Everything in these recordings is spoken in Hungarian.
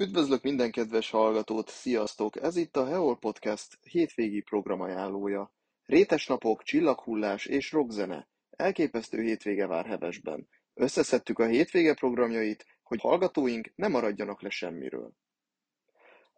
Üdvözlök minden kedves hallgatót, sziasztok! Ez itt a Heol Podcast hétvégi programajánlója. Rétes napok, csillaghullás és rockzene. Elképesztő hétvége vár Hevesben. Összeszedtük a hétvége programjait, hogy hallgatóink ne maradjanak le semmiről.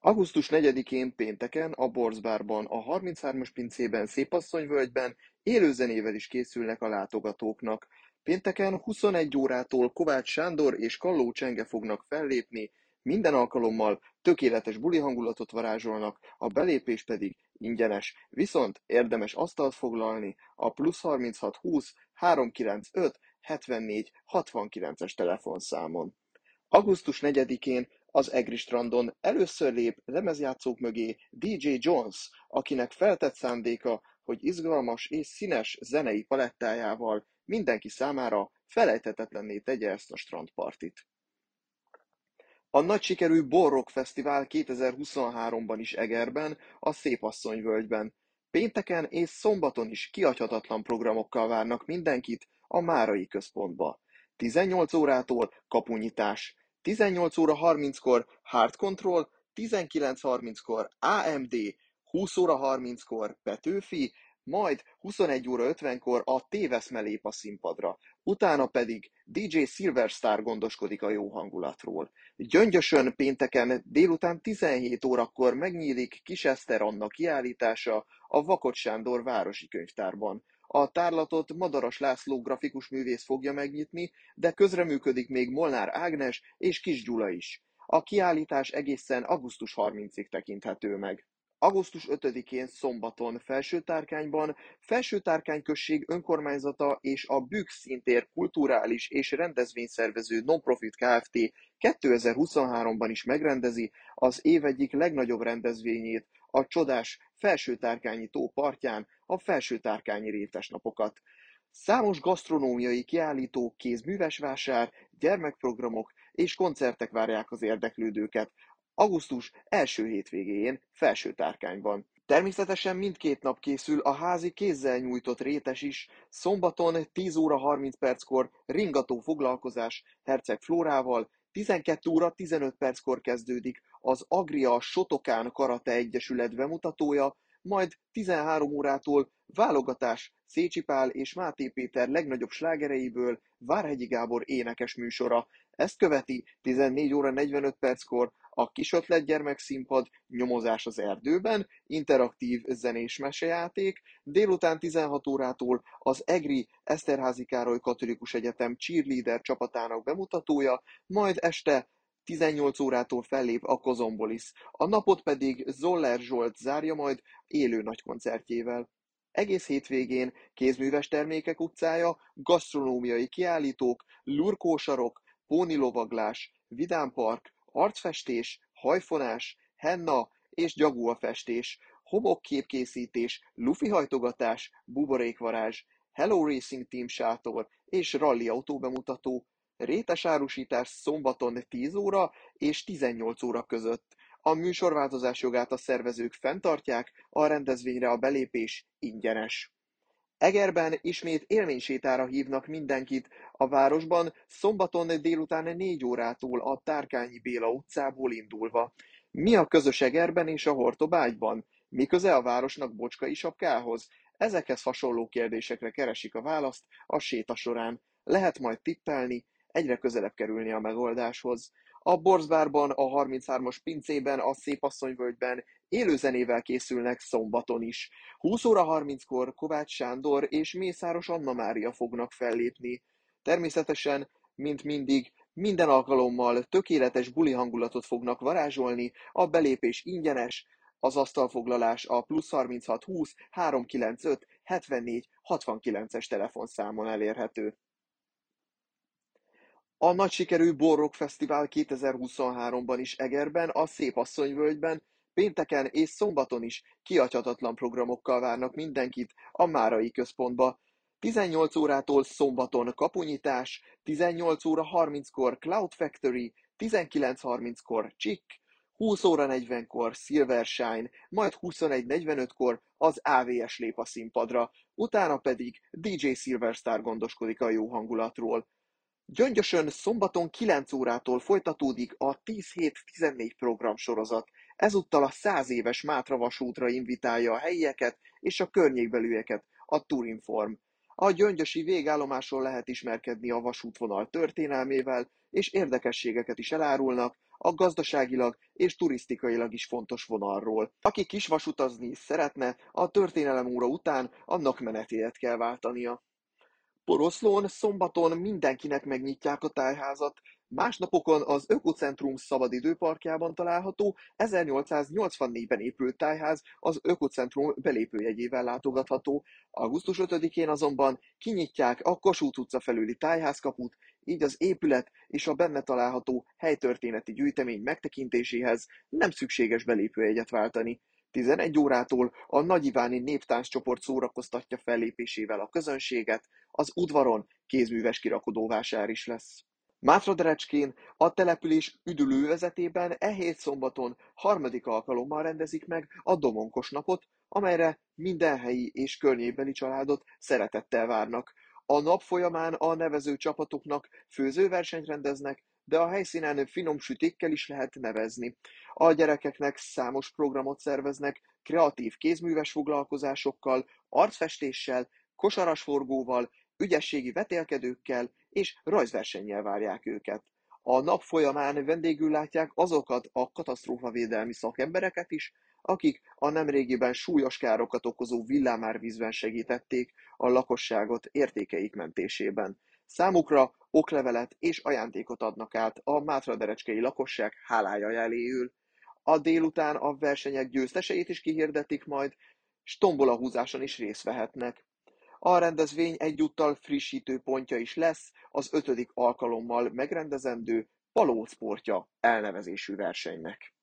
Augusztus 4-én pénteken a Borzbárban, a 33-as pincében Szépasszonyvölgyben élőzenével is készülnek a látogatóknak. Pénteken 21 órától Kovács Sándor és Kalló Csenge fognak fellépni, minden alkalommal tökéletes buli hangulatot varázsolnak, a belépés pedig ingyenes, viszont érdemes asztalt foglalni a plusz 36 20 395 74 69-es telefonszámon. Augusztus 4-én az Egri strandon először lép lemezjátszók mögé DJ Jones, akinek feltett szándéka, hogy izgalmas és színes zenei palettájával mindenki számára felejthetetlenné tegye ezt a strandpartit. A nagy sikerű Borrock Fesztivál 2023-ban is Egerben, a Szépasszonyvölgyben. Pénteken és szombaton is kihagyhatatlan programokkal várnak mindenkit a Márai Központba. 18 órától kapunyítás, 18 óra 30-kor Hard Control, 19.30-kor AMD, 20 óra 30-kor Petőfi, majd 21 óra 50-kor a Téveszme lép a színpadra, utána pedig DJ Silverstar gondoskodik a jó hangulatról. Gyöngyösön pénteken délután 17 órakor megnyílik Kis Eszter Anna kiállítása a Vakot Sándor Városi Könyvtárban. A tárlatot Madaras László grafikus művész fogja megnyitni, de közreműködik még Molnár Ágnes és Kis Gyula is. A kiállítás egészen augusztus 30-ig tekinthető meg. Augusztus 5-én szombaton Felsőtárkányban Felsőtárkány község önkormányzata és a Bükk Színtér kulturális és rendezvényszervező Nonprofit Kft. 2023-ban is megrendezi az év egyik legnagyobb rendezvényét, a csodás Felsőtárkányi tó partján a Felsőtárkányi rétesnapokat. Számos gasztronómiai kiállítók, kézműves vásár, gyermekprogramok és koncertek várják az érdeklődőket, augusztus első hétvégéjén Felsőtárkányban. Természetesen mindkét nap készül a házi kézzel nyújtott rétes is, szombaton 10 óra 30 perckor ringató foglalkozás Herceg Flórával, 12 óra 15 perckor kezdődik az Agria Sotokán Karate Egyesület bemutatója, majd 13 órától válogatás Szécsi Pál és Máté Péter legnagyobb slágereiből Várhegyi Gábor énekes műsora. Ezt követi 14 óra 45 perckor a Kisötlet gyermekszínpad, Nyomozás az erdőben, interaktív zenés mesejáték, délután 16 órától az EGRI Eszterházi Károly Katolikus Egyetem cheerleader csapatának bemutatója, majd este 18 órától fellép a Kozombolis, a napot pedig Zoller Zsolt zárja majd élő nagykoncertjével. Egész hétvégén kézműves termékek utcája, gasztronómiai kiállítók, lurkósarok, pónilovaglás, vidámpark, arcfestés, hajfonás, henna és gyagúafestés, homokképkészítés, lufihajtogatás, buborékvarázs, Hello Racing Team sátor és rally autó bemutató, rétes árusítás szombaton 10 óra és 18 óra között. A műsorváltozás jogát a szervezők fenntartják, a rendezvényre a belépés ingyenes. Egerben ismét élménysétára hívnak mindenkit, a városban szombaton délután négy órától a Tárkányi Béla utcából indulva. Mi a közös Egerben és a Hortobágyban? Mi köze a városnak Bocskai sapkához? Ezekhez hasonló kérdésekre keresik a választ a séta során. Lehet majd tippelni, egyre közelebb kerülni a megoldáshoz. A Borzbárban, a 33-as pincében, a Szépasszonyvölgyben élőzenével készülnek szombaton is. 20 óra 30-kor Kovács Sándor és Mészáros Anna Mária fognak fellépni. Természetesen, mint mindig, minden alkalommal tökéletes buli hangulatot fognak varázsolni, a belépés ingyenes, az asztalfoglalás a plusz 36 20 395 74 69-es telefonszámon elérhető. A nagy sikerű Borrock Fesztivál 2023-ban is Egerben, a Szépasszonyvölgyben, pénteken és szombaton is kiadhatatlan programokkal várnak mindenkit a Márai Központba. 18 órától szombaton kapunyítás, 18 óra 30-kor Cloud Factory, 19.30-kor Chick, 20 óra 40-kor Silvershine, majd 21.45-kor az AVS lép a színpadra, utána pedig DJ Silverstar gondoskodik a jó hangulatról. Gyöngyösön szombaton 9 órától folytatódik a 10 hét 14 program sorozat. Ezúttal a 100 éves Mátra vasútra invitálja a helyieket és a környékbelülieket a Turinform. A gyöngyösi végállomáson lehet ismerkedni a vasútvonal történelmével, és érdekességeket is elárulnak a gazdaságilag és turisztikailag is fontos vonalról. Aki kisvasutazni szeretne, a történelem óra után annak menetét kell váltania. Poroszlón szombaton mindenkinek megnyitják a tájházat, másnapokon az Ökocentrum szabadidőparkjában található 1884-ben épült tájház az Ökocentrum belépőjegyével látogatható, augusztus 5-én azonban kinyitják a Kossuth utca felüli tájházkaput, így az épület és a benne található helytörténeti gyűjtemény megtekintéséhez nem szükséges belépőjegyet váltani. 11 órától a Nagyiváni Néptánccsoport szórakoztatja fellépésével a közönséget, az udvaron kézműves kirakodóvásár is lesz. Mátraderecskén a település üdülővezetében e hét szombaton harmadik alkalommal rendezik meg a Domonkos napot, amelyre minden helyi és környékbeli családot szeretettel várnak. A nap folyamán a nevező csapatoknak főzőversenyt rendeznek, de a helyszínen finom sütékkel is lehet nevezni. A gyerekeknek számos programot szerveznek, kreatív kézműves foglalkozásokkal, arcfestéssel, kosarasforgóval, ügyességi vetélkedőkkel és rajzversennyel várják őket. A nap folyamán vendégül látják azokat a katasztrófavédelmi szakembereket is, akik a nemrégiben súlyos károkat okozó villámárvízben segítették a lakosságot értékeik mentésében. Számukra oklevelet és ajándékot adnak át a mátraderecskei lakosság hálája jeléül. A délután a versenyek győzteseit is kihirdetik majd, s tombolahúzáson is részt vehetnek. A rendezvény egyúttal frissítő pontja is lesz az ötödik alkalommal megrendezendő Palócportja elnevezésű versenynek.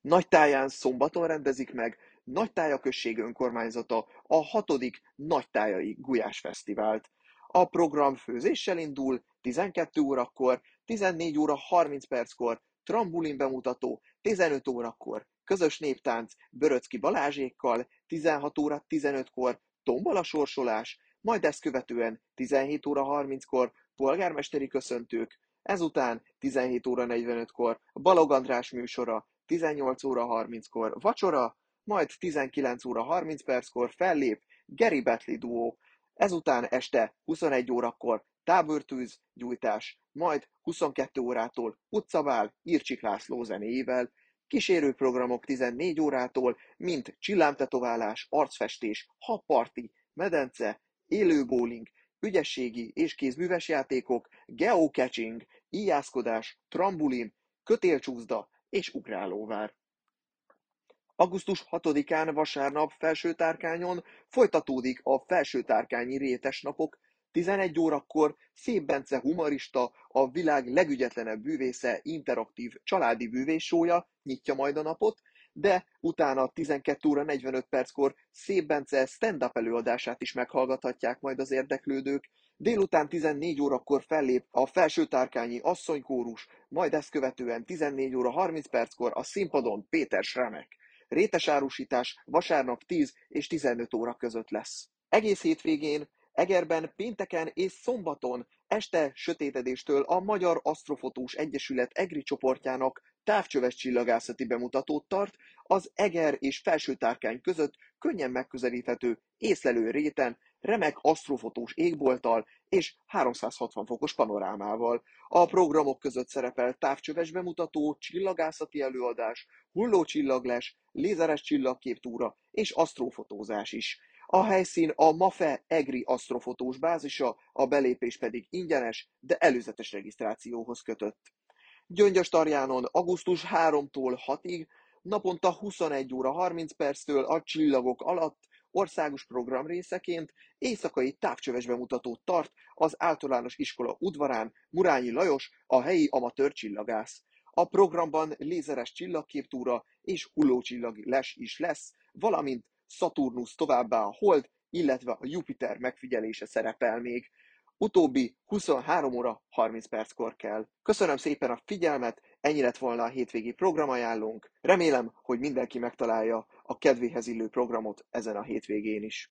Nagytáján szombaton rendezik meg Nagytája község önkormányzata a hatodik Nagytájai Gulyás Fesztivált. A program főzéssel indul 12 órakor, 14 óra 30 perckor trambulin bemutató, 15 órakor közös néptánc Böröcki Balázsékkal, 16 óra 15-kor tombol a sorsolás, majd ezt követően 17 óra 30-kor polgármesteri köszöntők, ezután 17 óra 45-kor Balog András műsora, 18 óra 30-kor vacsora, majd 19 óra 30 perckor fellép Geri Betli duó, ezután este 21 órakor tábortűz gyújtás, majd 22 órától utcabál Ircsik László zenéjével, Kísérőprogramok 14 órától, mint csillámtetoválás, arcfestés, habparti, medence, élő bowling, ügyességi és kézműves játékok, geocaching, íjászkodás, trambulin, kötélcsúszda és ugrálóvár. Augusztus 6-án vasárnap Felsőtárkányon folytatódik a Felsőtárkányi Rétesnapok 11 órakor Szép Bence humorista, a világ legügyetlenebb bűvésze interaktív családi bűvéssója nyitja majd a napot, de utána 12 óra 45 perckor Szép Bence stand-up előadását is meghallgathatják majd az érdeklődők, Délután 14 órakor fellép a Felsőtárkányi asszonykórus, majd ezt követően 14 óra 30 perckor a színpadon Péter Sremek. Rétesárusítás vasárnap 10 és 15 óra között lesz. Egész hétvégén Egerben pénteken és szombaton este sötétedéstől a Magyar Asztrofotós Egyesület EGRI csoportjának távcsöves csillagászati bemutatót tart, az Eger és Felsőtárkány között könnyen megközelíthető észlelő réten, remek asztrofotós égbolttal és 360 fokos panorámával. A programok között szerepel távcsöves bemutató, csillagászati előadás, hullócsillaglás, lézeres csillagképtúra és asztrofotózás is. A helyszín a MAFE EGRI asztrofotós bázisa, a belépés pedig ingyenes, de előzetes regisztrációhoz kötött. Gyöngyös Tarjánon augusztus 3-tól 6-ig, naponta 21 óra 30 perctől a csillagok alatt országos program részeként éjszakai távcsöves bemutatót tart az általános iskola udvarán Murányi Lajos, a helyi amatőr csillagász. A programban lézeres csillagképtúra és hullócsillag les is lesz, valamint Szaturnusz továbbá a Hold, illetve a Jupiter megfigyelése szerepel még. Utóbbi 23 óra 30 perckor kell. Köszönöm szépen a figyelmet, ennyi lett volna a hétvégi programajánlónk. Remélem, hogy mindenki megtalálja a kedvéhez illő programot ezen a hétvégén is.